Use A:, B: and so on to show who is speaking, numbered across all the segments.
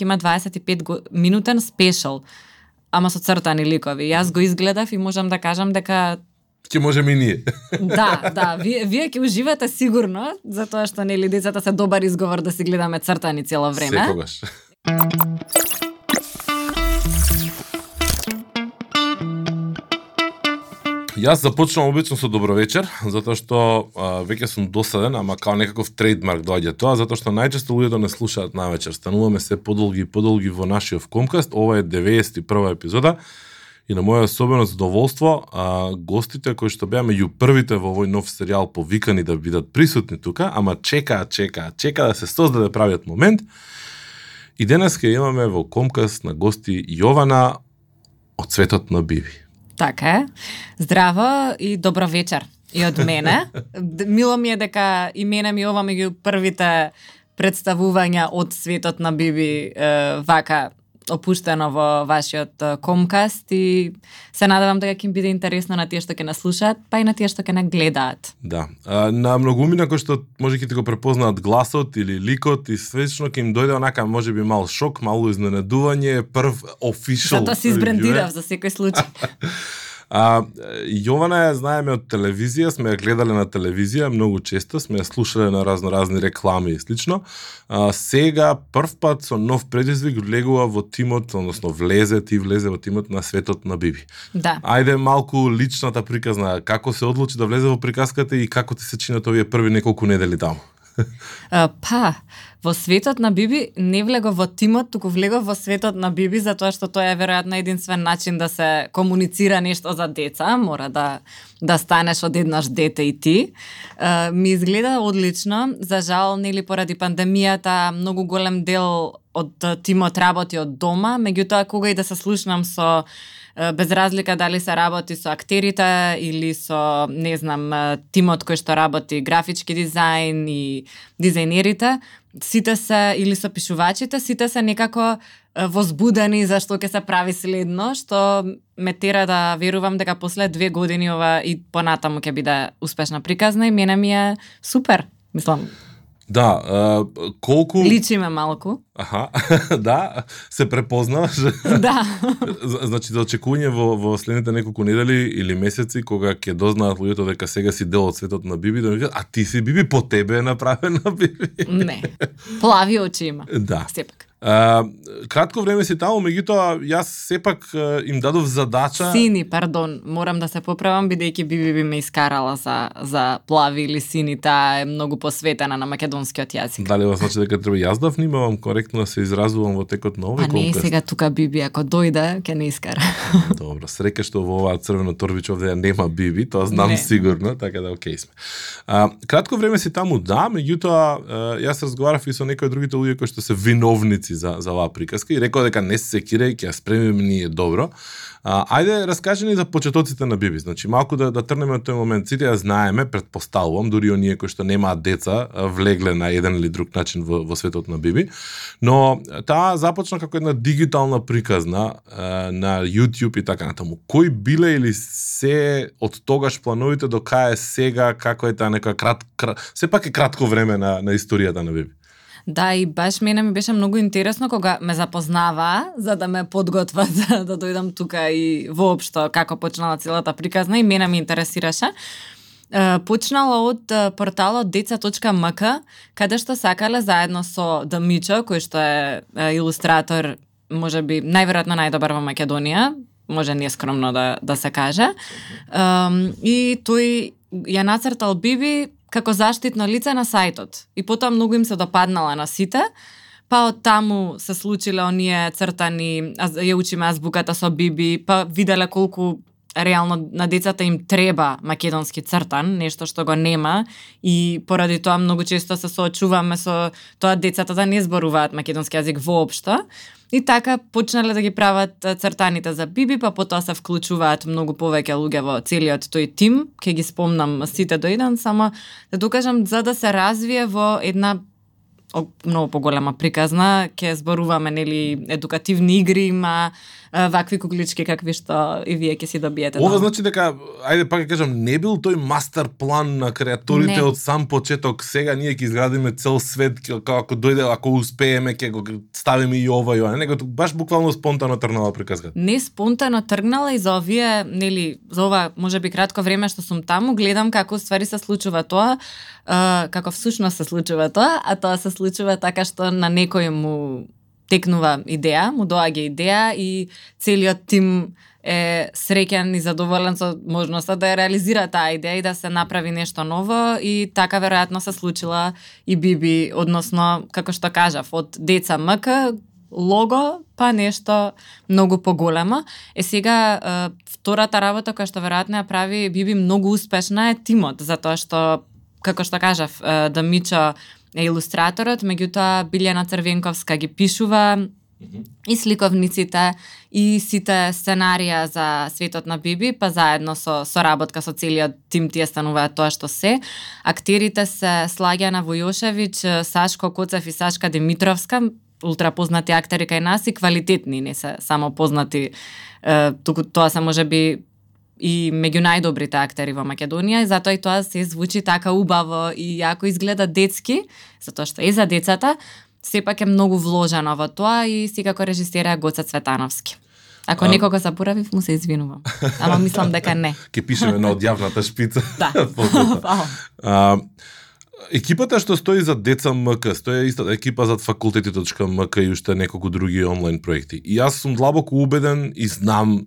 A: има 25 го, минутен спешал, ама со цртани ликови. Јас го изгледав и можам да кажам дека
B: Ќе можеме и ние.
A: да, да, вие, вие ќе уживате сигурно, затоа што нели децата се добар изговор да си гледаме цртани цело време.
B: Секогаш. Јас започнувам обично со добро вечер, затоа што а, веќе сум досаден, ама као некаков трейдмарк доаѓа тоа, затоа што најчесто луѓето не слушаат на вечер. Стануваме се подолги и подолги во нашиот комкаст. Ова е 91 епизода и на моја особено задоволство, а, гостите кои што беа меѓу првите во овој нов серијал повикани да бидат присутни тука, ама чека, чека, чека да се создаде правиот момент. И денес ќе имаме во Комкаст на гости Јована од светот на Биби.
A: Така е. Здраво и добро вечер и од мене. Мило ми е дека и мене ми ова меѓу првите представувања од светот на Биби е, вака опуштено во вашиот комкаст и се надевам дека ќе им биде интересно на тие што ќе нас слушаат, па и на тие што ќе не гледаат.
B: Да. А, на многумина кои што може ќе ти го препознаат гласот или ликот и свечно ќе им дојде онака може би мал шок, мало изненадување, прв official.
A: Затоа се избрендирав за секој случај.
B: А, Јована ја знаеме од телевизија, сме ја гледале на телевизија многу често, сме ја слушале на разно разни реклами и слично. А, сега прв пат со нов предизвик влегува во тимот, односно влезе, ти влезе во тимот на светот на Биби.
A: Да.
B: Ајде малку личната приказна, како се одлучи да влезе во приказката и како ти се чинат овие први неколку недели таму.
A: Па, во светот на Биби не влего во тимот, туку влего во светот на Биби затоа што тоа е веројатно единствен начин да се комуницира нешто за деца, мора да да станеш одеднаш дете и ти. А, Ми изгледа одлично, за жал нели поради пандемијата многу голем дел од тимот работи од дома, меѓутоа кога и да се слушнам со без разлика дали се работи со актерите или со, не знам, тимот кој што работи графички дизајн и дизајнерите, сите се, или со пишувачите, сите се некако возбудени за што ќе се прави следно, што ме тера да верувам дека после две години ова и понатаму ќе биде успешна приказна и мене ми е супер. Мислам,
B: Да, а, колку...
A: личи ме малку.
B: Аха, да, се препознаваш.
A: да.
B: Значи, за очекување во, во следните неколку недели или месеци, кога ќе дознаат луѓето дека сега си дел од светот на Биби, да ми кажат, а ти си Биби, по тебе е направена Биби.
A: Не. Плави очи има.
B: Да.
A: Сепак.
B: А, кратко време си таму, меѓутоа, јас сепак а, им дадов задача...
A: Сини, пардон, морам да се поправам бидејќи Биби би ме искарала за за плави или сини, таа е многу посветена на македонскиот јазик.
B: Дали ова значи дека треба јас да внимавам коректно да се изразувам во текот на овој
A: А не
B: конкурс?
A: сега тука Биби, ако дојде, ќе не искара.
B: Добро, среќа што во оваа црвено торбич овде нема Биби, тоа знам
A: Не.
B: сигурно, така да окей сме. А, кратко време си таму, да, меѓутоа јас разговарав и со некои другите луѓе кои што се виновници Значи, за за оваа приказка и рекоа дека не се секирај, ќе ја спремиме ние добро. А, ајде, раскажи ни за почетоците на Биби. Значи, малку да, да трнеме од тој момент. Сите ја знаеме, предпоставувам, дури оние кои што немаат деца, влегле на еден или друг начин во, во светот на Биби. Но таа започна како една дигитална приказна а, на YouTube и така натаму. Кои биле или се од тогаш плановите до кај е сега, како е таа некоја крат, крат сепак е кратко време на, на историјата на Биби.
A: Да, и баш мене ми беше многу интересно кога ме запознава, за да ме подготва за да дојдам тука и воопшто како почнала целата приказна и мене ми интересираше. Почнала од порталот деца.мк, каде што сакале заедно со Дамичо, кој што е илустратор, може би најверојатно најдобар во Македонија, може нескромно да, да се каже. Um, и тој ја нацртал Биби како заштитно лице на сајтот. И потоа многу им се допаднала на сите, па од таму се случиле оние цртани, ја учиме азбуката со Биби, па виделе колку реално на децата им треба македонски цртан, нешто што го нема и поради тоа многу често се соочуваме со тоа децата да не зборуваат македонски јазик воопшто. И така почнале да ги прават цртаните за Биби, па потоа се вклучуваат многу повеќе луѓе во целиот тој тим. Ке ги спомнам сите до еден, само да докажам за да се развие во една многу поголема приказна, ќе зборуваме нели едукативни игри, има вакви куклички какви што и вие ќе си добиете.
B: Ова
A: дома.
B: значи дека, ајде пак ќе кажам, не бил тој мастер план на креаторите
A: Не.
B: од сам почеток. Сега ние ќе изградиме цел свет, како ако дојде, ако успееме, ќе го ставиме и ова и ова. Него баш буквално спонтано трнала приказка.
A: не спонтано тргнала и за овие, нели, за ова можеби кратко време што сум таму, гледам како ствари се случува тоа, а, како всушност се случува тоа, а тоа се случува случува така што на некој му текнува идеја, му доаѓа идеја и целиот тим е среќен и задоволен со можноста да ја реализира таа идеја и да се направи нешто ново и така веројатно се случила и Биби, односно, како што кажав, од деца МК лого, па нешто многу поголема Е сега, втората работа која што веројатно ја прави Биби многу успешна е тимот, затоа што, како што кажав, да Мичо е илустраторот, меѓутоа Билјана Црвенковска ги пишува и сликовниците и сите сценарија за светот на Биби, па заедно со соработка со целиот тим тие стануваат тоа што се. Актерите се Слагјана Војошевиќ, Сашко Коцев и Сашка Димитровска, ултра познати актери кај нас и квалитетни, не се само познати, е, туку тоа се можеби и меѓу најдобрите актери во Македонија и затоа и тоа се звучи така убаво и јако изгледа детски, затоа што е за децата, сепак е многу вложено во тоа и секако режисера Гоца Цветановски. Ако
B: А-
A: некого заборавив, му се извинувам. Ама мислам дека не.
B: Ќе пишеме на одјавната шпица.
A: Да.
B: А, екипата што стои за деца МК, стои истата екипа за факултети.мк и уште неколку други онлайн проекти. И јас сум длабоко убеден и знам,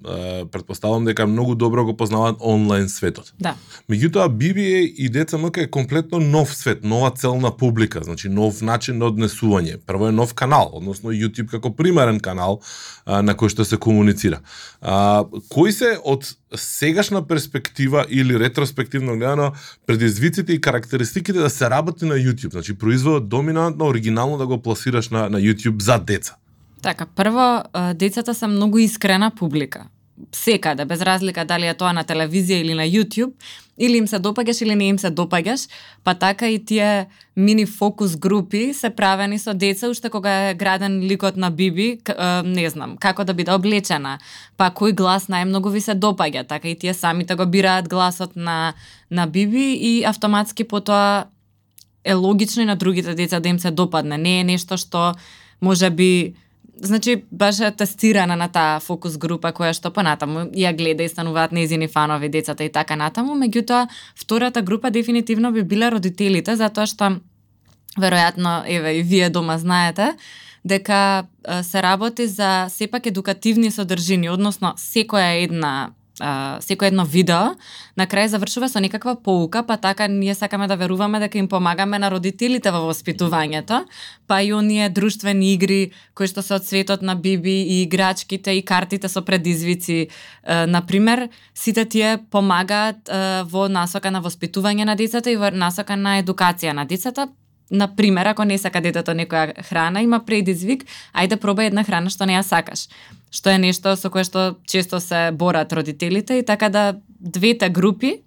B: предпоставам дека многу добро го познаваат онлайн светот.
A: Да.
B: Меѓутоа, BBA и Деца МК е комплетно нов свет, нова целна публика, значи нов начин на однесување. Прво е нов канал, односно YouTube како примерен канал а, на кој што се комуницира. А, кои се од сегашна перспектива или ретроспективно гледано предизвиците и карактеристиките да се работи на YouTube, значи производот доминантно, оригинално да го пласираш на, на YouTube за деца.
A: Така, прво, децата се многу искрена публика. Секаде, без разлика дали е тоа на телевизија или на YouTube, или им се допаѓаш или не им се допаѓаш, па така и тие мини фокус групи се правени со деца уште кога е граден ликот на Биби, не знам, како да биде облечена, па кој глас најмногу ви се допаѓа, така и тие самите го бираат гласот на на Биби и автоматски потоа е логично и на другите деца да им се допадне. Не е нешто што може би Значи, баш е тестирана на таа фокус група која што понатаму. Ја гледа и стануваат нејзини фанови децата и така натаму, меѓутоа втората група дефинитивно би била родителите затоа што веројатно еве и вие дома знаете дека се работи за сепак едукативни содржини, односно секоја една а, секој едно видео, на крај завршува со некаква поука, па така ние сакаме да веруваме дека им помагаме на родителите во воспитувањето, па и оние друштвени игри кои што се од светот на Биби и играчките и картите со предизвици, е, например, сите тие помагаат е, во насока на воспитување на децата и во насока на едукација на децата, На пример, ако не сака детето некоја храна, има предизвик, ајде пробај една храна што не ја сакаш. Што е нешто со кое што често се борат родителите и така да двете групи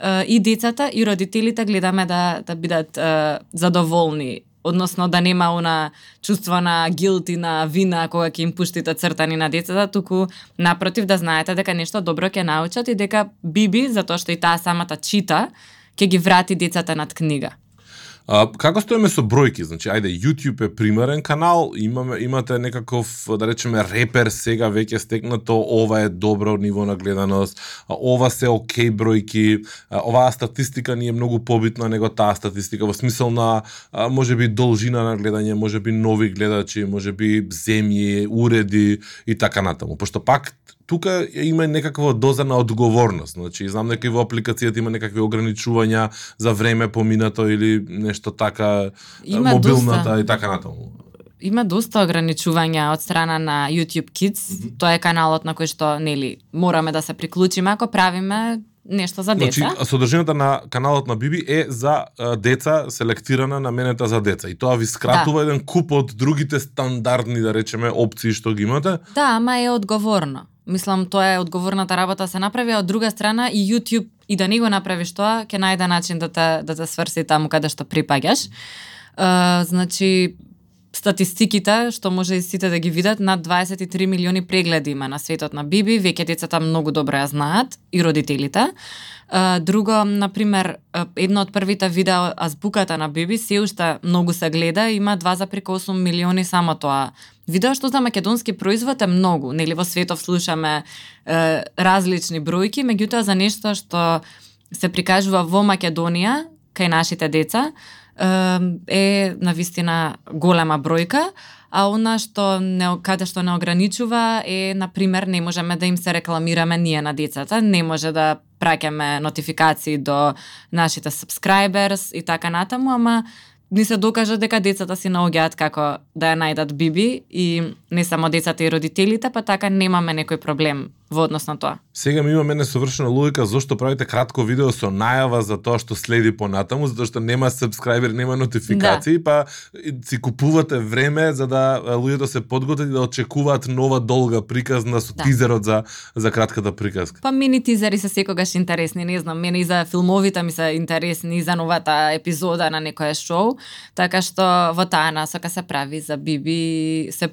A: э, и децата и родителите гледаме да да бидат э, задоволни односно да нема она чувство на гилти на вина кога ќе им пуштите цртани на децата, туку напротив да знаете дека нешто добро ќе научат и дека Биби, затоа што и таа самата чита, ќе ги врати децата над книга.
B: А, како стоиме со бројки? Значи, ајде, YouTube е примерен канал, имаме, имате некаков, да речеме, репер сега веќе стекнато, ова е добро ниво на гледаност, ова се окей бројки, оваа статистика ни е многу побитна него таа статистика, во смисол на, може би, должина на гледање, може би нови гледачи, може би земји, уреди и така натаму. Пошто пак тука има некаква доза на одговорност. Значи, знам дека и во апликацијата има некакви ограничувања за време поминато или нешто така,
A: Има
B: мобилната
A: доста.
B: и така натаму.
A: Има доста ограничувања од страна на YouTube Kids. Тоа е каналот на кој што, нели, мораме да се приклучиме ако правиме нешто за деца.
B: Значи, содржината на каналот на Биби е за а, деца, селектирана наменета за деца. И тоа ви скратува еден куп од другите стандардни, да речеме, опции што ги имате.
A: Да, ама е одговорно. Мислам, тоа е одговорната работа да се направи, а од друга страна и YouTube и да не го направиш тоа, ќе најде начин да те да те сврси таму каде што припаѓаш. Uh, значи, статистиките, што може и сите да ги видат, над 23 милиони прегледи има на светот на Биби, веќе децата многу добро ја знаат и родителите. Друго, например, едно од првите видео азбуката на Биби се уште многу се гледа, има 2,8 милиони само тоа видео што за македонски производ е многу, нели во светов слушаме е, различни бројки, меѓутоа за нешто што се прикажува во Македонија кај нашите деца е на вистина голема бројка, а она што не, каде што не ограничува е, на пример, не можеме да им се рекламираме ние на децата, не може да праќаме нотификации до нашите subscribers и така натаму, ама ни се докажа дека децата си наоѓаат како да ја најдат биби и не само децата и родителите, па така немаме некој проблем во однос на тоа.
B: Сега ми има мене совршена логика зошто правите кратко видео со најава за тоа што следи понатаму, затоа што нема сабскрајбер, нема нотификации, да. па си купувате време за да луѓето се подготват и да очекуваат нова долга приказна со да. тизерот за за кратката приказка.
A: Па мини тизери се секогаш интересни, не знам, мене и за филмовите ми се интересни и за новата епизода на некое шоу, така што во таа насока се прави за биби се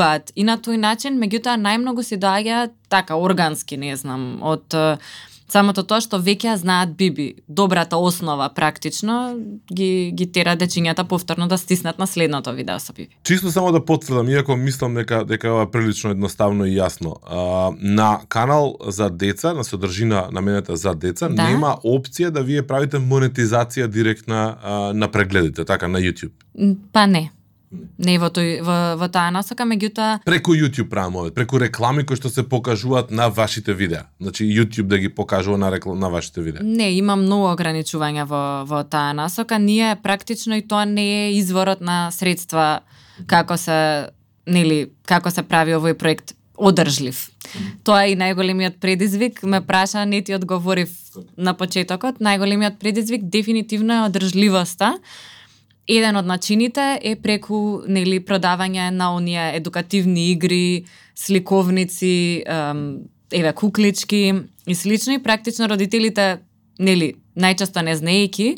A: привлекуваат и на тој начин, меѓутоа најмногу си доаѓаат така органски, не знам, од самото тоа што веќе знаат биби, добрата основа практично ги ги тера дечињата повторно да стиснат на следното видео со биби.
B: Чисто само да потврдам, иако мислам дека дека е прилично едноставно и јасно. А, на канал за деца, на содржина наменета за деца, да? нема опција да вие правите монетизација директна а, на прегледите, така на YouTube.
A: Па не. Не во тој во, во таа насока, меѓутоа
B: преку YouTube правам преку реклами кои што се покажуваат на вашите видеа. Значи YouTube да ги покажува на реклам, на вашите видеа.
A: Не, има многу ограничувања во во таа насока. Ние практично и тоа не е изворот на средства како се нели како се прави овој проект одржлив. Тоа е и најголемиот предизвик. Ме праша, не ти одговорив на почетокот. Најголемиот предизвик дефинитивно е одржливоста еден од начините е преку нели продавање на оние едукативни игри, сликовници, еве куклички и слични. Практично родителите нели најчесто не знаејќи,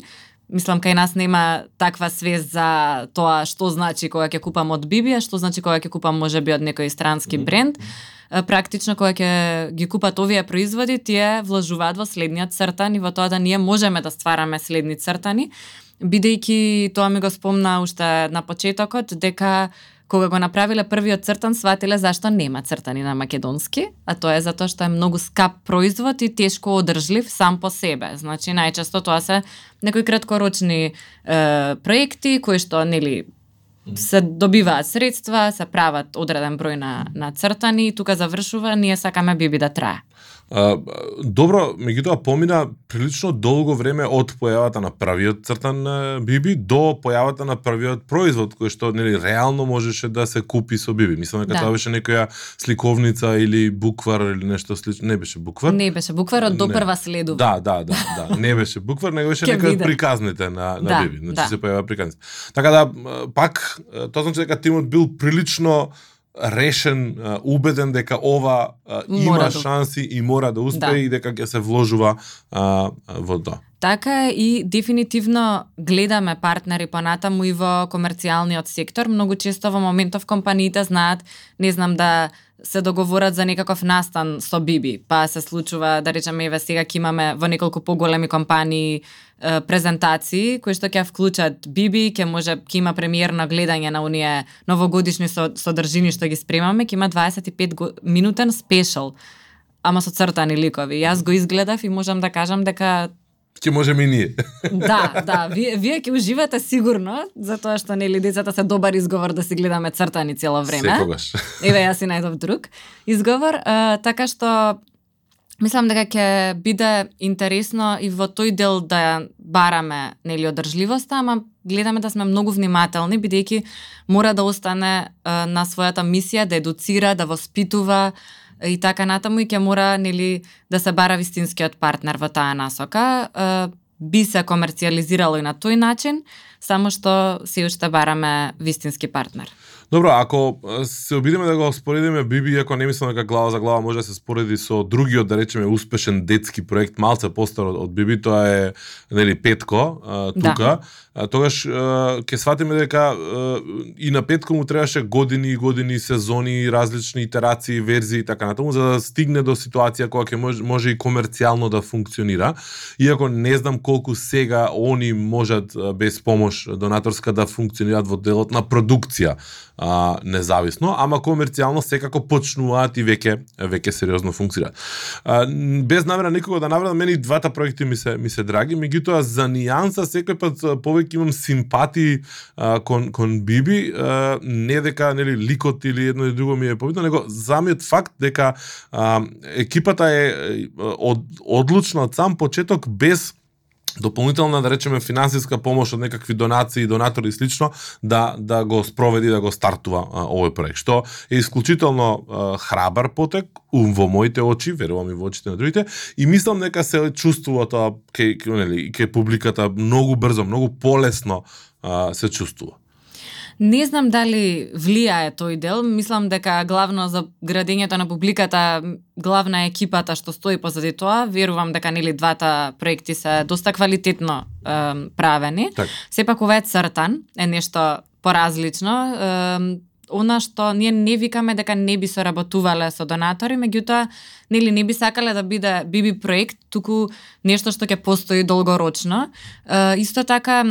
A: мислам кај нас нема таква свест за тоа што значи кога ќе купам од Бибија, што значи кога ќе купам можеби од некој странски бренд. Практично кога ќе ги купат овие производи, тие вложуваат во следниот цртан и во тоа да ние можеме да ствараме следни цртани бидејќи тоа ми го спомна уште на почетокот дека кога го направиле првиот цртан сватиле зашто нема цртани на македонски, а тоа е затоа што е многу скап производ и тешко одржлив сам по себе. Значи најчесто тоа се некои краткорочни е, проекти кои што нели се добиваат средства, се прават одреден број на на цртани и тука завршува, ние сакаме биби да трае.
B: А, добро, меѓутоа помина прилично долго време од појавата на првиот цртан Биби до појавата на првиот производ кој што нели реално можеше да се купи со Биби. Мислам дека да. тоа беше некоја сликовница или буквар или нешто слично. Не беше буквар.
A: Не беше буквар од до прва следува.
B: Да, да, да, да. Не беше буквар, него беше некој од приказните на на да, Биби. Значи да. се појава приказните. Така да пак тоа значи дека тимот бил прилично решен, убеден дека ова има да. шанси и мора да успее да. и дека ќе се вложува а, во тоа.
A: Така и дефинитивно гледаме партнери понатаму и во комерцијалниот сектор. Многу често во моментов компаниите знаат, не знам да се договорат за некаков настан со Биби, па се случува да речеме еве сега ќе имаме во неколку поголеми компании презентации кои што ќе вклучат Биби, ќе може ќе има премиерно гледање на оние новогодишни содржини што ги спремаме, ќе има 25 го, минутен спешал ама со цртани ликови. Јас го изгледав и можам да кажам дека
B: ќе можеме и ние.
A: да, да, вие вие ќе уживате сигурно, затоа што нели децата се добар изговор да си гледаме цртани цело време.
B: Секогаш.
A: Еве јас и најдов друг изговор, а, така што Мислам дека ќе биде интересно и во тој дел да бараме нели одржливоста, ама гледаме да сме многу внимателни бидејќи мора да остане е, на својата мисија да едуцира, да воспитува и така натаму и ќе мора нели да се бара вистинскиот партнер во таа насока. Е, би се комерцијализирало и на тој начин, само што се уште бараме вистински партнер.
B: Добро, ако се обидиме да го споредиме Биби, ако не мислам дека глава за глава може да се спореди со другиот, да речеме, успешен детски проект, малце постар од, од Биби, тоа е, нели, Петко, а, тука. Да. тогаш ќе сватиме дека а, и на Петко му требаше години и години, сезони, различни итерации, верзии и така натаму, за да стигне до ситуација која ќе може, може и комерцијално да функционира. Иако не знам колку сега они можат без помош донаторска да функционираат во делот на продукција а, независно, ама комерцијално секако почнуваат и веќе веќе сериозно функционираат. Без намера никога да навредам, мене и двата проекти ми се ми се драги, меѓутоа за нијанса секој пат повеќе имам симпатии а, кон кон Биби, а, не дека нели ликот или едно или друго ми е побитно, него самиот факт дека а, екипата е од, одлучна од сам почеток без дополнителна да речеме финансиска помош од некакви донации, донатори и слично да да го спроведи да го стартува а, овој проект, што е исклучително а, храбар потек во моите очи, верувам и во очите на другите, и мислам дека се чувствува тоа ке, ке, нели, ке публиката многу брзо, многу полесно а, се чувствува.
A: Не знам дали влијае тој дел, мислам дека главно за градењето на публиката, главна е екипата што стои позади тоа, верувам дека нели двата проекти се доста квалитетно е, правени. Так. Сепак ова е цртан, е нешто поразлично. Е, она што ние не викаме дека не би соработувале со донатори, меѓутоа нели не би сакале да биде биби проект, туку нешто што ќе постои долгорочно. Е, исто така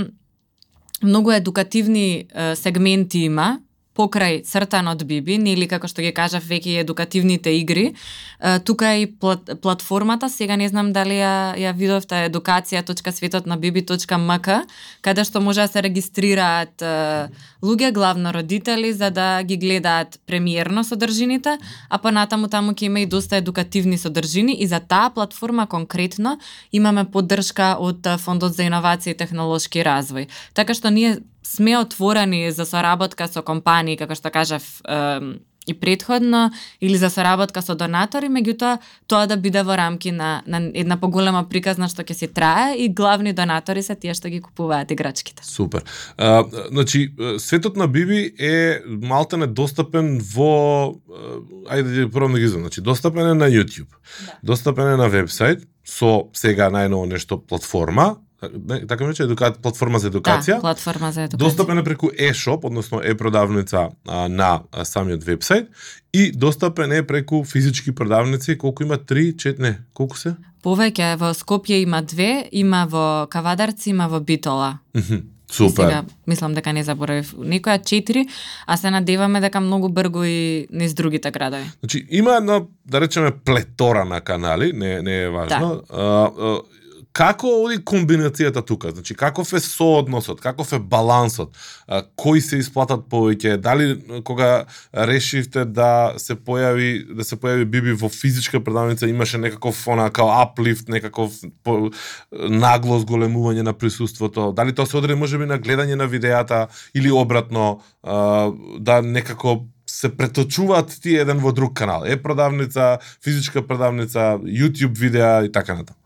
A: многу едукативни сегменти има покрај цртанот Биби, нели како што ги кажав веќе едукативните игри. Е, тука и плат, платформата, сега не знам дали ја, ја видовте едукација.светот на bibi.mk, каде што може да се регистрираат е, луѓе, главно родители, за да ги гледаат премиерно содржините, а понатаму таму ќе има и доста едукативни содржини и за таа платформа конкретно имаме поддршка од Фондот за иновација и технолошки развој. Така што ние сме отворени за соработка со компании, како што кажав, е, и предходно, или за соработка со донатори, меѓутоа тоа да биде во рамки на, на една поголема приказна што ќе си трае и главни донатори се тие што ги купуваат играчките.
B: Супер. А, значи, светот на Биби е малте недостапен во ајде да пробам да ги знам, значи достапен е на YouTube. Да. Достапен е на вебсайт со сега најново нешто платформа, така рече едука... платформа за едукација.
A: Да, платформа за едукација.
B: Достапен е преку e-shop, односно e-продавница на самиот вебсайт и достапен е преку физички продавници, колку има три, чет, не, колку се?
A: Повеќе, во Скопје има две, има во Кавадарци, има во Битола.
B: Супер. Сега,
A: мислам дека не заборавив некоја четири, а се надеваме дека многу брго и низ другите градови.
B: Значи, има една, да речеме, плетора на канали, не, не е важно. Да. А, а, како оди комбинацијата тука? Значи, каков е соодносот, каков е балансот? А, кои се исплатат повеќе? Дали кога решивте да се појави да се појави Биби во физичка продавница имаше некаков она као аплифт, некаков по, нагло зголемување на присуството? Дали тоа се одреди можеби на гледање на видеата или обратно а, да некако се преточуваат тие еден во друг канал. Е продавница, физичка продавница, YouTube видеа и така натаму.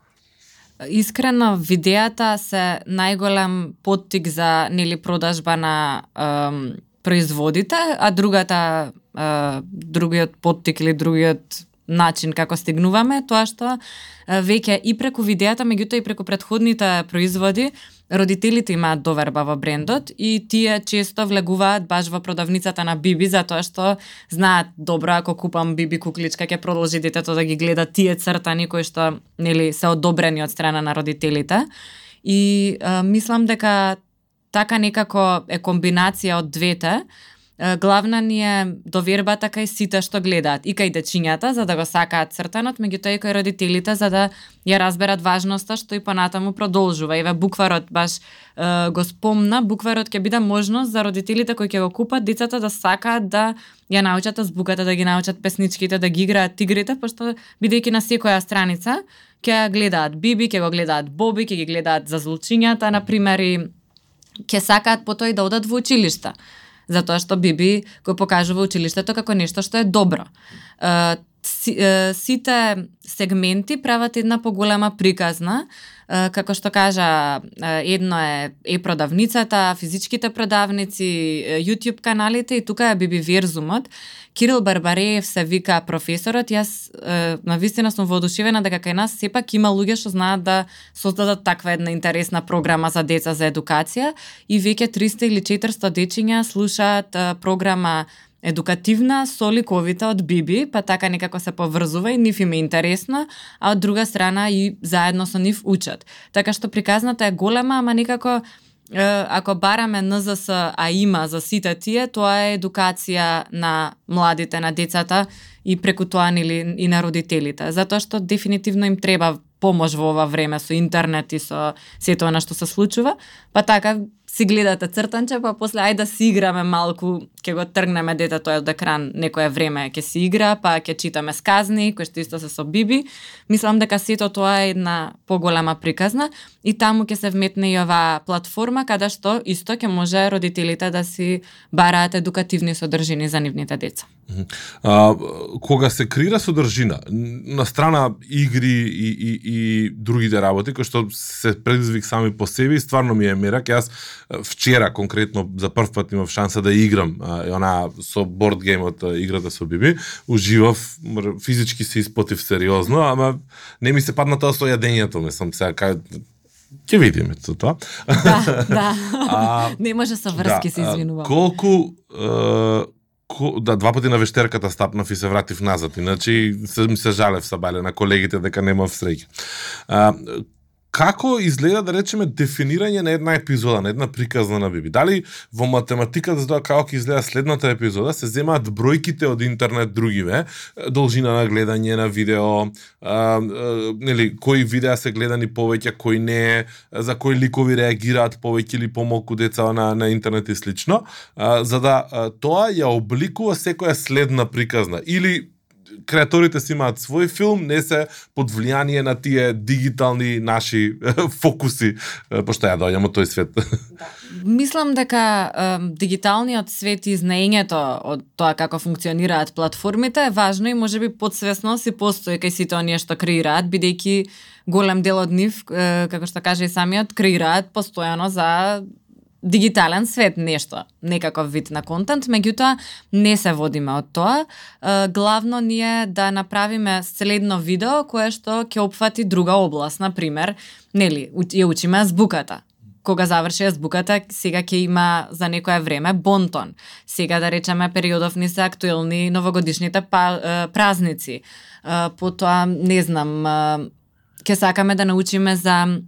A: Искрено, видеата се најголем поттик за нели продажба на ем, производите, а другата е, другиот поттик или другиот начин како стигнуваме, тоа што веќе и преку видеата, меѓутоа и преку предходните производи, родителите имаат доверба во брендот и тие често влегуваат баш во продавницата на Биби затоа што знаат добро ако купам Биби кукличка ќе продолжи детето да ги гледа тие цртани кои што нели се одобрени од страна на родителите. И а, мислам дека така некако е комбинација од двете главна ни е довербата кај сите што гледаат, и кај дечињата за да го сакаат цртанот, меѓутоа и кај родителите за да ја разберат важноста што и понатаму продолжува. Еве букварот баш е, го спомна, букварот ќе биде можност за родителите кои ќе го купат децата да сакаат да ја научат азбуката, да ги научат песничките, да ги играат игрите, пошто бидејќи на секоја страница ќе гледаат Биби, ќе го гледаат Боби, ќе ги гледаат за злучињата, на пример, и ќе сакаат потоа и да одат во училишта затоа што Биби го покажува училиштето како нешто што е добро си, е, сите сегменти прават една поголема приказна, е, како што кажа, е, едно е е продавницата, физичките продавници, YouTube каналите и тука е Бибиверзумот. Кирил Барбареев се вика професорот, јас е, на вистина сум воодушевена дека кај нас сепак има луѓе што знаат да создадат таква една интересна програма за деца за едукација и веќе 300 или 400 дечиња слушаат е, програма едукативна со ликовите од Биби, па така некако се поврзува и нив им е интересно, а од друга страна и заедно со нив учат. Така што приказната е голема, ама некако ако бараме НЗС, а има за сите тие, тоа е едукација на младите, на децата и преку тоа нели и на родителите, затоа што дефинитивно им треба помош во ова време со интернет и со сето она што се случува, па така си гледате цртанче, па после ајде да си играме малку, ќе го тргнеме детето од екран некое време, ќе си игра, па ќе читаме сказни, кои што исто се со биби. Мислам дека сето тоа е една поголема приказна и таму ќе се вметне и оваа платформа каде што исто ќе може родителите да си бараат едукативни содржини за нивните деца.
B: А, кога се крира содржина, на страна игри и, и, и другите работи, кои што се предизвик сами по себе, стварно ми е мерак. Јас вчера конкретно за прв пат имав шанса да играм а, она со борд геймот играта со Биби, уживав, физички се испотив сериозно, ама не ми се падна тоа со јадењето, мислам сега кај ќе видиме со тоа.
A: Да, да. а, не може со врски да, се извинувам.
B: Колку ко, да, два пати на вештерката стапнав и се вратив назад. Иначе се, ми се жалев са бале на колегите дека немав среќа. Како изгледа да речеме дефинирање на една епизода, на една приказна на Биби? Дали во математиката за тоа како ќе изгледа следната епизода се земаат бројките од интернет другиве, должина на гледање на видео, а, а, нели кои видеа се гледани повеќе, кои не, за кои ликови реагираат повеќе или помалку деца на на интернет и слично, а, за да а, тоа ја обликува секоја следна приказна. Или креаторите си имаат свој филм, не се под влијание на тие дигитални наши фокуси, пошто па ја дојам од тој свет.
A: Да. Мислам дека е, дигиталниот свет и знаењето од тоа како функционираат платформите е важно и можеби подсвесно си постои кај сите оние што креираат, бидејќи голем дел од нив, е, како што каже и самиот, креираат постојано за дигитален свет нешто, некаков вид на контент, меѓутоа не се водиме од тоа. Главно ни е да направиме следно видео кое што ќе опфати друга област, на пример, нели, ја учиме збуката. Кога заврши збуката сега ќе има за некое време бонтон. Сега да речеме периодов ни се актуелни новогодишните па, празници. Потоа, не знам, ќе сакаме да научиме за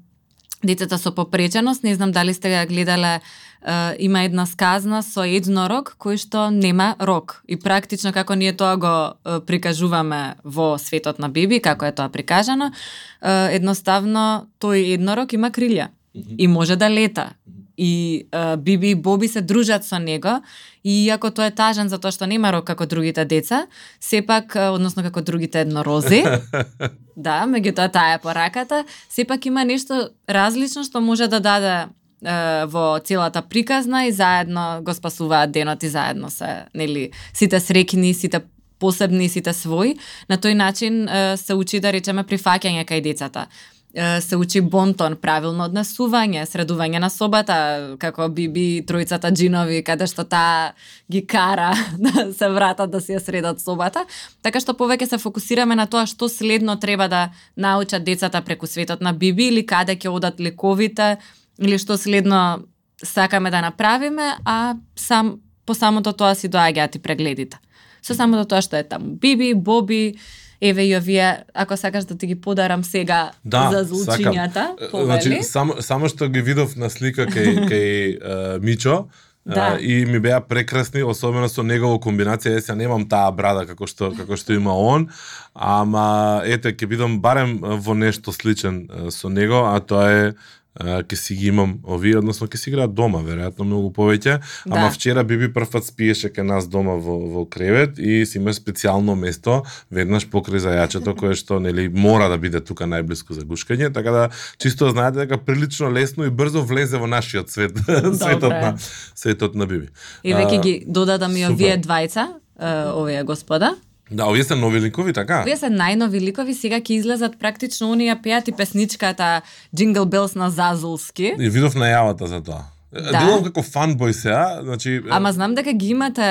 A: децата со попреченост, не знам дали сте ја гледале, е, има една сказна со еднорог кој што нема рог. И практично како ние тоа го е, прикажуваме во светот на Биби, како е тоа прикажано, е, едноставно тој еднорог има крилја. И може да лета и uh, Биби и Боби се дружат со него и иако тој е тажен затоа што нема рок како другите деца, сепак односно како другите еднорози, да, меѓутоа таа е пораката, сепак има нешто различно што може да даде во целата приказна и заедно го спасуваат денот и заедно се, нели, сите срекни, сите посебни, сите своји. На тој начин се учи да речеме прифаќање кај децата се учи бонтон, правилно однесување, средување на собата, како би би тројцата джинови, каде што таа ги кара да се вратат да си ја средат собата. Така што повеќе се фокусираме на тоа што следно треба да научат децата преку светот на Биби или каде ќе одат лековите или што следно сакаме да направиме, а сам по самото тоа си доаѓаат и прегледите. Со самото тоа што е таму Биби, Боби, еве и овие, ако сакаш да ти ги подарам сега да, за звучињата,
B: Значи, само, само што ги видов на слика кај, кај uh, Мичо, Да. Uh, и ми беа прекрасни, особено со негово комбинација. Јас ја немам таа брада како што како што има он, ама ете ќе бидам барем во нешто сличен со него, а тоа е ќе си ги имам овие, односно ќе си играат дома, веројатно многу повеќе. Да. Ама вчера Биби прв пат спиеше кај нас дома во, во кревет и си има специјално место веднаш покрај зајачето кое што нели мора да биде тука најблиску за гушкање, така да чисто знаете дека прилично лесно и брзо влезе во нашиот свет, светот на светот на Биби.
A: И веќе ги додадам и овие двајца, овие господа,
B: Да, овие се нови ликови, така?
A: Овие се најнови ликови, сега ќе излезат практично оние пеат и песничката Jingle Bells на Зазулски.
B: И видов најавата за тоа.
A: Да.
B: Делам како фанбој сега, значи...
A: Ама знам дека ги имате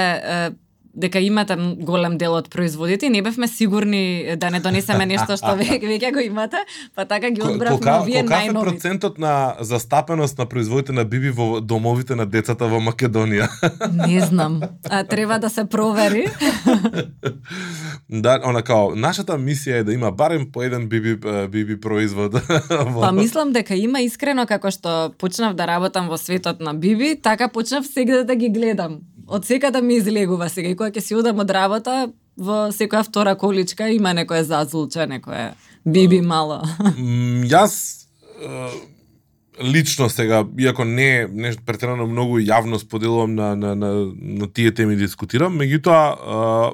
A: дека имате голем дел од производите и не бевме сигурни да не донесеме нешто што веќе го имате, па така ги одбравме
B: колка-
A: овие
B: колкав е
A: најнови.
B: процентот на застапеност на производите на биби во домовите на децата во Македонија?
A: Не знам. А, треба да се провери.
B: да, она као, нашата мисија е да има барем по еден биби, е, биби производ. во...
A: Па мислам дека има искрено како што почнав да работам во светот на Биби, така почнав сега да ги гледам. Од секаде ми излегува сега и кога ќе си одам од работа, во секоја втора количка има некое зазулче, некое Биби мало.
B: Јас лично сега, иако не нешто претерано многу јавно споделувам на, на, на, на тие теми да дискутирам, меѓутоа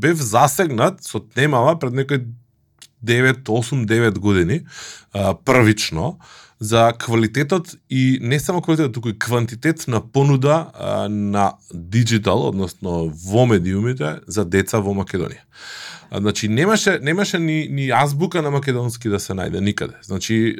B: бев засегнат со темава пред некој 9, 8, 9 години, првично, за квалитетот и не само квалитетот, туку и квантитет на понуда а, на дигитал, односно во медиумите за деца во Македонија. А, Значи немаше немаше ни ни азбука на македонски да се најде никаде. Значи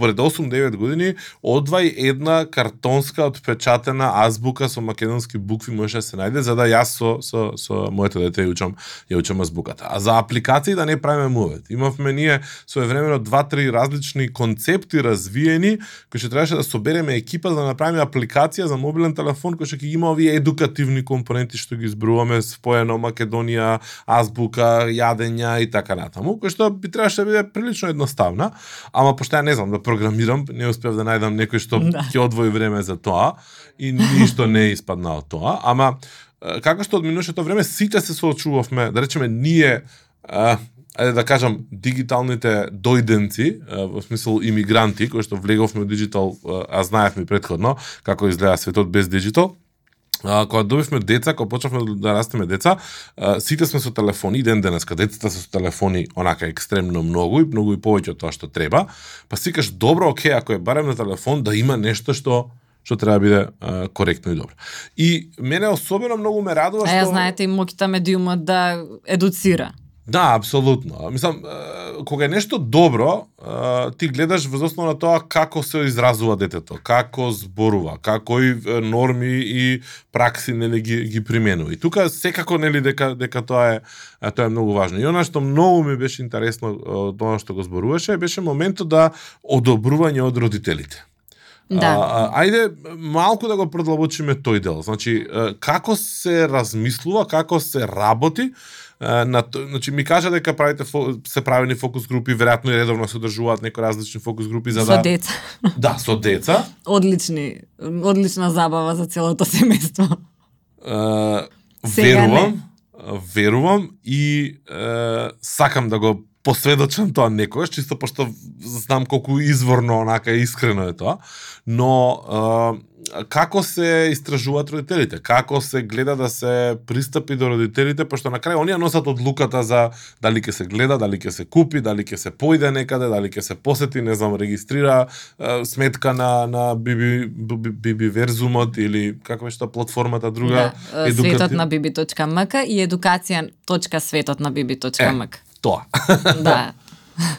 B: пред 8-9 години одвај една картонска отпечатена азбука со македонски букви можеше да се најде за да јас со со со моето дете ја учам ја учам азбуката. А за апликации да не правиме мувет. Имавме ние своевремено два-три различни концепти развиени кои што требаше да собереме екипа за да направиме апликација за мобилен телефон кој што ќе има овие едукативни компоненти што ги изброуваме споено Македонија, азбука, јадења и така натаму, кој што би требаше да биде прилично едноставна, ама пошто ја не знам да програмирам, не успев да најдам некој што
A: Да.
B: ќе одвои време за тоа и ништо не испадна од тоа, ама како што одминуваше тоа време, сите се соочувавме, да речеме ние а, ајде да кажам, дигиталните дојденци, во смисол имигранти, кои што влеговме во диджитал, а, знаевме предходно како изгледа светот без диджитал, А, кога добивме деца, кога почнавме да растеме деца, а, сите сме со телефони, ден денеска децата се со телефони онака екстремно многу и многу и повеќе од тоа што треба, па си кажеш добро, оке, ако е барем на телефон да има нешто што што треба да биде а, коректно и добро. И мене особено многу ме радува
A: А
B: што
A: ја знаете и моките медиумот да едуцира.
B: Да, апсолутно. Мислам, кога е нешто добро, ти гледаш во основа на тоа како се изразува детето, како зборува, како и норми и пракси нели ги ги применува. И тука секако нели дека дека тоа е тоа е многу важно. И она што многу ми беше интересно од тоа што го зборуваше беше моментот да одобрување од родителите.
A: Да.
B: А, а, ајде малку да го продлабочиме тој дел. Значи, како се размислува, како се работи, на то- значи ми кажа дека правите фо, се правени фокус групи, веројатно и редовно се одржуваат некои различни фокус групи за
A: Со
B: да
A: деца.
B: Да, со деца.
A: Одлични, одлична забава за целото семејство.
B: Е, верувам, верувам и е, сакам да го посведочам тоа некојаш, чисто пошто знам колку изворно, онака искрено е тоа, но е, како се истражуваат родителите, како се гледа да се пристапи до родителите, пошто на крај оние носат одлуката за дали ќе се гледа, дали ќе се купи, дали ќе се појде некаде, дали ќе се посети, не знам, регистрира е, сметка на на Биби Биби, Биби Верзумот или како беше тоа платформата друга
A: Да, светот на bibi.mk и едукација.светот на bibi.mk.
B: тоа.
A: Да.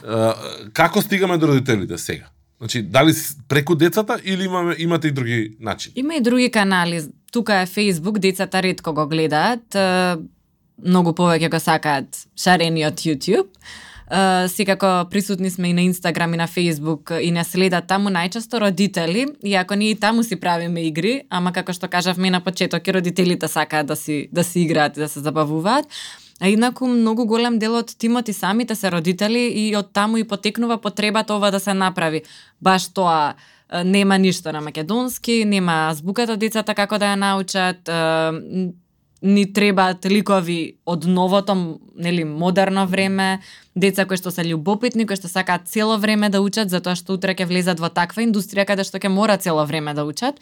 B: Како стигаме до родителите сега? Значи, дали преку децата или имаме имате и други начини?
A: Има и други канали. Тука е Facebook, децата ретко го гледаат. Многу повеќе го сакаат шарени од YouTube. Uh, секако присутни сме и на Инстаграм и на Фейсбук и не следат таму најчесто родители, иако ние и таму си правиме игри, ама како што кажавме и на почеток и родителите сакаат да си да си играат и да се забавуваат. А инаку многу голем дел од тимот и самите се родители и од таму и потекнува потребата ова да се направи. Баш тоа нема ништо на македонски, нема азбуката децата како да ја научат, ни требаат ликови од новото, нели, модерно време, деца кои што се љубопитни, кои што сакаат цело време да учат, затоа што утре ќе влезат во таква индустрија каде што ќе мора цело време да учат.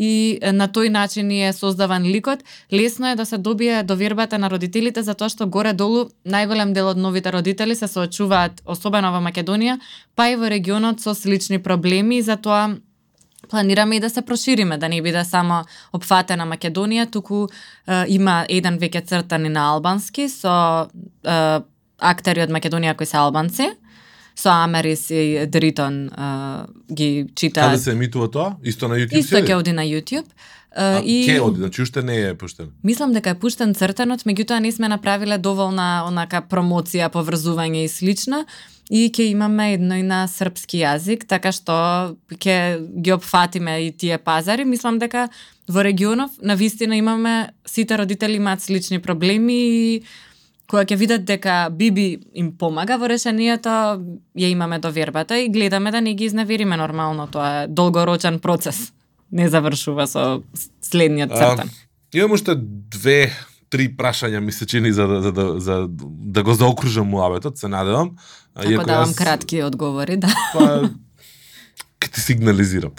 A: И на тој начин е создаван ликот. Лесно е да се добие довербата на родителите, затоа што горе-долу најголем дел од новите родители се соочуваат, особено во Македонија, па и во регионот со слични проблеми, и затоа планираме и да се прошириме, да не биде само опфатена Македонија, туку е, има еден веќе цртани на албански со е, актери од Македонија кои се албанци. Со Америс и Дритон е, ги читаат.
B: Каде се емитува тоа? Исто на YouTube?
A: Исто ќе оди на YouTube.
B: А,
A: и...
B: Ке оди, значи уште не е пуштен.
A: Мислам дека е пуштен цртанот, меѓутоа не сме направиле доволна онака промоција, поврзување и слична и ќе имаме едно и на српски јазик, така што ќе ги опфатиме и тие пазари. Мислам дека во регионов на вистина имаме сите родители имаат слични проблеми и кога ќе видат дека Биби им помага во решението, ја имаме довербата и гледаме да не ги изневериме нормално. Тоа е долгорочен процес. Не завршува со следниот цртан.
B: А, имам уште две, три прашања ми се чини за да, за да, за да го заокружам муабетот, се надевам.
A: Ако
B: иако
A: давам
B: јас-
A: кратки одговори, да.
B: Па, ќе ти сигнализирам.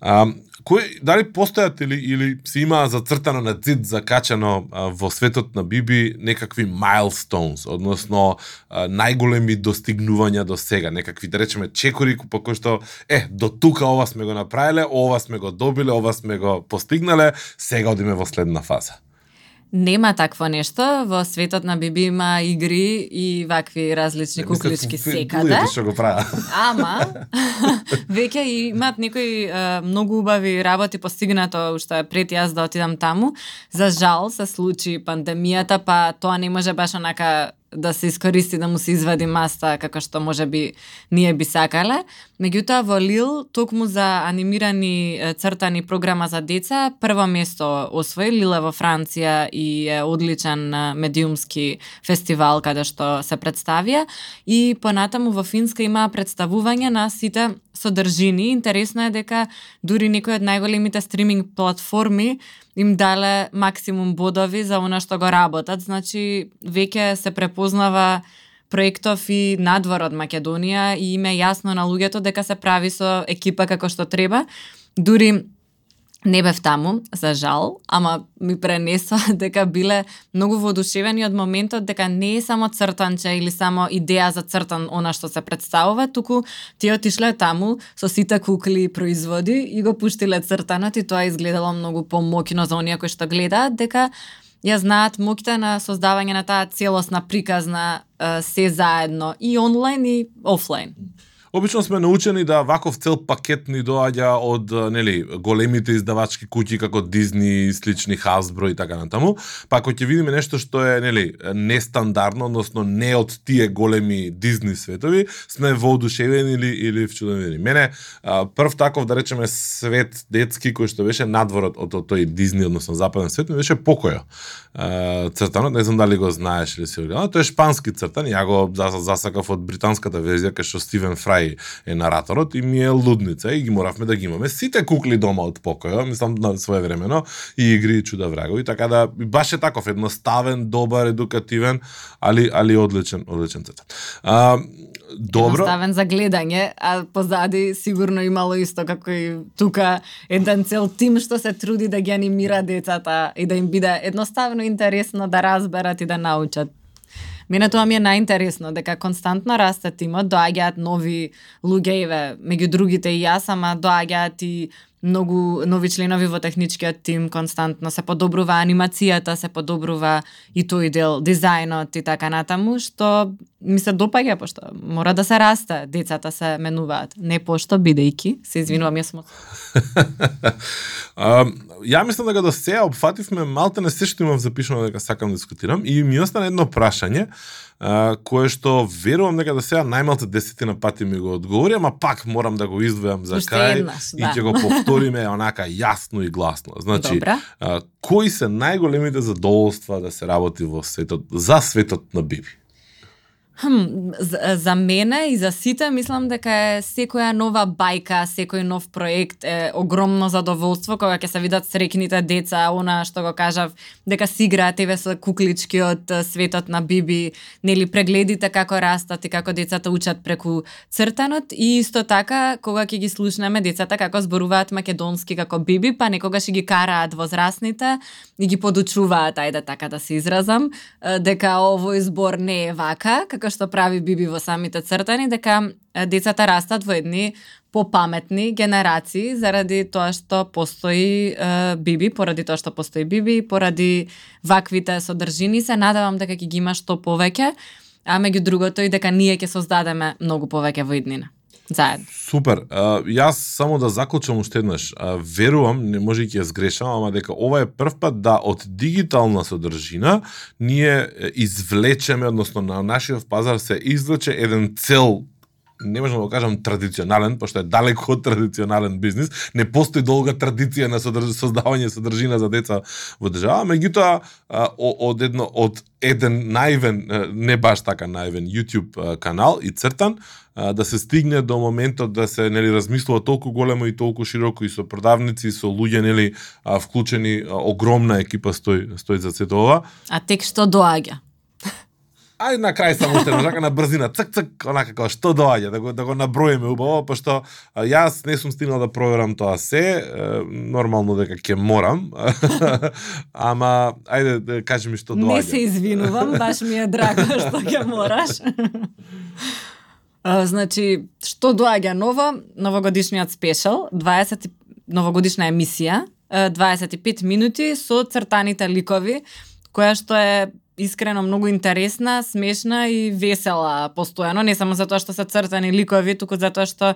B: А, кој, дали постојат или, или се има зацртано на цид, закачано а, во светот на Биби некакви milestones, односно а, најголеми достигнувања до сега, некакви, да речеме, чекори по кои што, е, до тука ова сме го направиле, ова сме го добиле, ова сме го постигнале, сега одиме во следна фаза.
A: Нема такво нешто. Во светот на Биби има игри и вакви различни куклички секаде.
B: Што го прават.
A: Ама, веќе имаат некои е, многу убави работи постигнато уште пред јас да отидам таму. За жал се случи пандемијата, па тоа не може баш онака да се искористи да му се извади маста како што може би ние би сакале. Меѓутоа во Лил, токму за анимирани цртани програма за деца, прво место освои Лила во Франција и е одличен медиумски фестивал каде што се представија и понатаму во Финска има представување на сите содржини. Интересно е дека дури некои од најголемите стриминг платформи им дале максимум бодови за она што го работат, значи веќе се препознава проектов и надвор од Македонија и име јасно на луѓето дека се прави со екипа како што треба. Дури не бев таму, за жал, ама ми пренесо дека биле многу воодушевени од моментот дека не е само цртанче или само идеја за цртан она што се представува, туку тие отишле таму со сите кукли и производи и го пуштиле цртанот и тоа изгледало многу помокино за оние кои што гледаат дека ја знаат моките на создавање на таа целосна приказна се заедно и онлайн и офлайн.
B: Обично сме научени да ваков цел пакет ни доаѓа од нели големите издавачки куќи како Дизни, и слични Hasbro и така натаму. Па ако ќе видиме нешто што е нели нестандардно, односно не од тие големи Дизни светови, сме воодушевени или или вчудени. Мене прв таков да речеме свет детски кој што беше надворот од, тој Дизни, односно западен свет, ми беше покојо. Цртанот, не знам дали го знаеш или си го гледал, тоа е шпански цртан, ја го засакав од британската верзија кај што Стивен Фрај е нараторот и ми е лудница и ги моравме да ги имаме сите кукли дома од покоја, мислам на свое времено и игри и чуда врагови, така да баш е таков едноставен, добар, едукативен, али али одличен, одличен цета. А, добро.
A: Едноставен за гледање, а позади сигурно имало исто како и тука еден цел тим што се труди да ги анимира децата и да им биде едноставно интересно да разберат и да научат. Мене тоа ми е најинтересно, дека константно расте тимот, доаѓаат нови луѓе, еве, меѓу другите и јас, ама доаѓаат и многу нови членови во техничкиот тим, константно се подобрува анимацијата, се подобрува и тој дел, дизајнот и така натаму, што ми се допаѓа, пошто мора да се расте, децата се менуваат. Не пошто, бидејќи, се извинувам, јас сум
B: ја мислам дека до сега опфативме малте не се што имав запишано дека сакам да дискутирам и ми остана едно прашање а, кое што верувам дека до сега најмалце десетина пати ми го одговори, ама пак морам да го издвојам за крај
A: еднаш,
B: и
A: да.
B: ќе го повториме онака јасно и гласно. Значи,
A: Добра.
B: а, кои се најголемите задоволства да се работи во светот за светот на Биби?
A: Хм, за, за мене и за сите мислам дека е секоја нова бајка, секој нов проект е огромно задоволство кога ќе се видат срекните деца, она што го кажав, дека си играат еве со куклички од светот на Биби, нели прегледите како растат и како децата учат преку цртанот и исто така кога ќе ги слушнеме децата како зборуваат македонски како Биби, па некогаш ги караат возрасните и ги подучуваат, ајде така да се изразам, дека овој збор не е вака, како како што прави Биби во самите цртани, дека децата растат во едни попаметни генерации заради тоа што постои е, Биби, поради тоа што постои Биби, поради ваквите содржини се надевам дека ќе ги има што повеќе, а меѓу другото и дека ние ќе создадеме многу повеќе во иднина. Заедно.
B: Супер. А, јас само да заклучам уште еднаш. А, верувам, не може да и ќе сгрешам, ама дека ова е прв пат да од дигитална содржина ние е, извлечеме, односно на нашиот пазар се извлече еден цел не можам да го кажам традиционален, пошто е далеко од традиционален бизнис, не постои долга традиција на содрж... создавање содржина за деца во држава, меѓутоа од едно од еден наивен, не баш така наивен YouTube канал и цртан, а, да се стигне до моментот да се нели размислува толку големо и толку широко и со продавници, и со луѓе нели а, вклучени, а, огромна екипа стои стои за сето ова.
A: А тек што доаѓа?
B: Ај на крај само уште на на брзина, цк цк, онака како што доаѓа, да го да го наброиме убаво, пошто а, јас не сум стигнал да проверам тоа се, нормално дека ќе морам. Ама ајде да кажи ми што доаѓа.
A: Не се извинувам, баш ми е драго што ќе мораш. А, значи, што доаѓа ново? Новогодишниот спешал, 20 новогодишна емисија, 25 минути со цртаните ликови, која што е искрено многу интересна, смешна и весела постојано, не само затоа што се цртани ликови, туку затоа што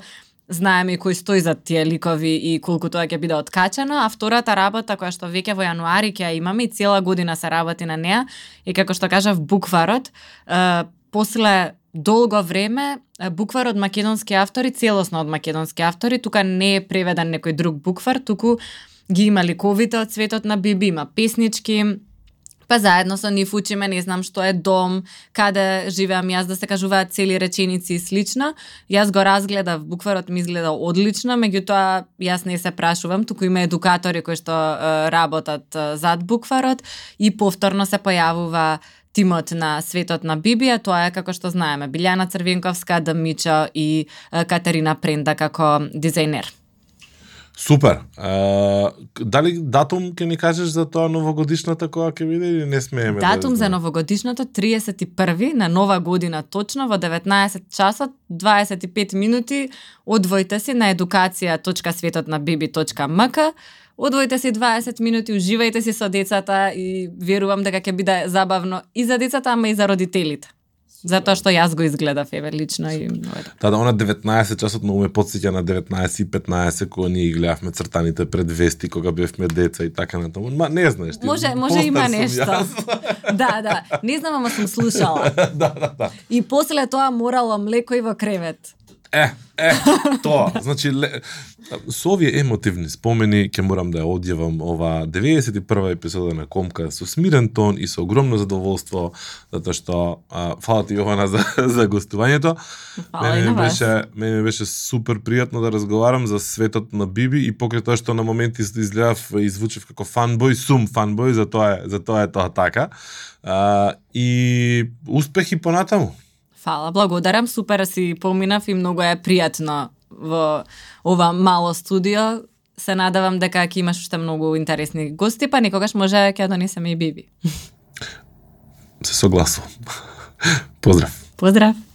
A: знаеме и кој стои за тие ликови и колку тоа ќе биде откачано, а втората работа која што веќе во јануари ќе ја имаме и цела година се работи на неа, и како што кажав букварот, е, после долго време буквар од македонски автори, целосно од македонски автори, тука не е преведен некој друг буквар, туку ги има ликовите од светот на Биби, има песнички, Па заедно со нив учиме, не знам што е дом, каде живеам јас, да се кажуваат цели реченици и слично. Јас го разгледав, букварот ми изгледа одлично, меѓутоа јас не се прашувам, туку има едукатори кои што е, работат е, зад букварот и повторно се појавува тимот на светот на Бибија, тоа е како што знаеме, Билјана Црвенковска, Дамичо и Катерина Пренда како дизајнер.
B: Супер. А, дали датум ќе ни кажеш за тоа новогодишната која ќе биде или не смееме?
A: Датум
B: да
A: за новогодишното 31 на нова година точно во 19 часот 25 минути одвојте се на edukacija.светотнабиби.мк Одвојте си 20 минути, уживајте си со децата и верувам дека ќе биде забавно и за децата, ама и за родителите. Затоа што јас го изгледав еве лично и.
B: Та да, она 19 часот многу ме подсеќа на 19 и 15 кога ние гледавме цртаните пред вести кога бевме деца и така натаму. Ма не знаеш ти.
A: Може, може има нешто. да, да. Не знам, ама сум слушала.
B: да, да, да.
A: И после тоа морало млеко и во кревет.
B: Е, е, тоа. Значи, ле, со овие емотивни спомени ќе морам да ја одјавам ова 91 епизода на Комка со смирен тон и со огромно задоволство, затоа што а, фала ти Јована за, за гостувањето.
A: Фала и
B: Мене ми беше, мене беше супер пријатно да разговарам за светот на Биби и покрај тоа што на моменти изгледав и звучев како фанбој, сум фанбој, за тоа е, за тоа е тоа така. А, и успехи понатаму.
A: Фала, благодарам, супер си поминав и многу е пријатно во ова мало студио. Се надавам дека ќе имаш уште многу интересни гости, па некогаш може ќе донесеме и Биби.
B: Се согласувам. Поздрав.
A: Поздрав!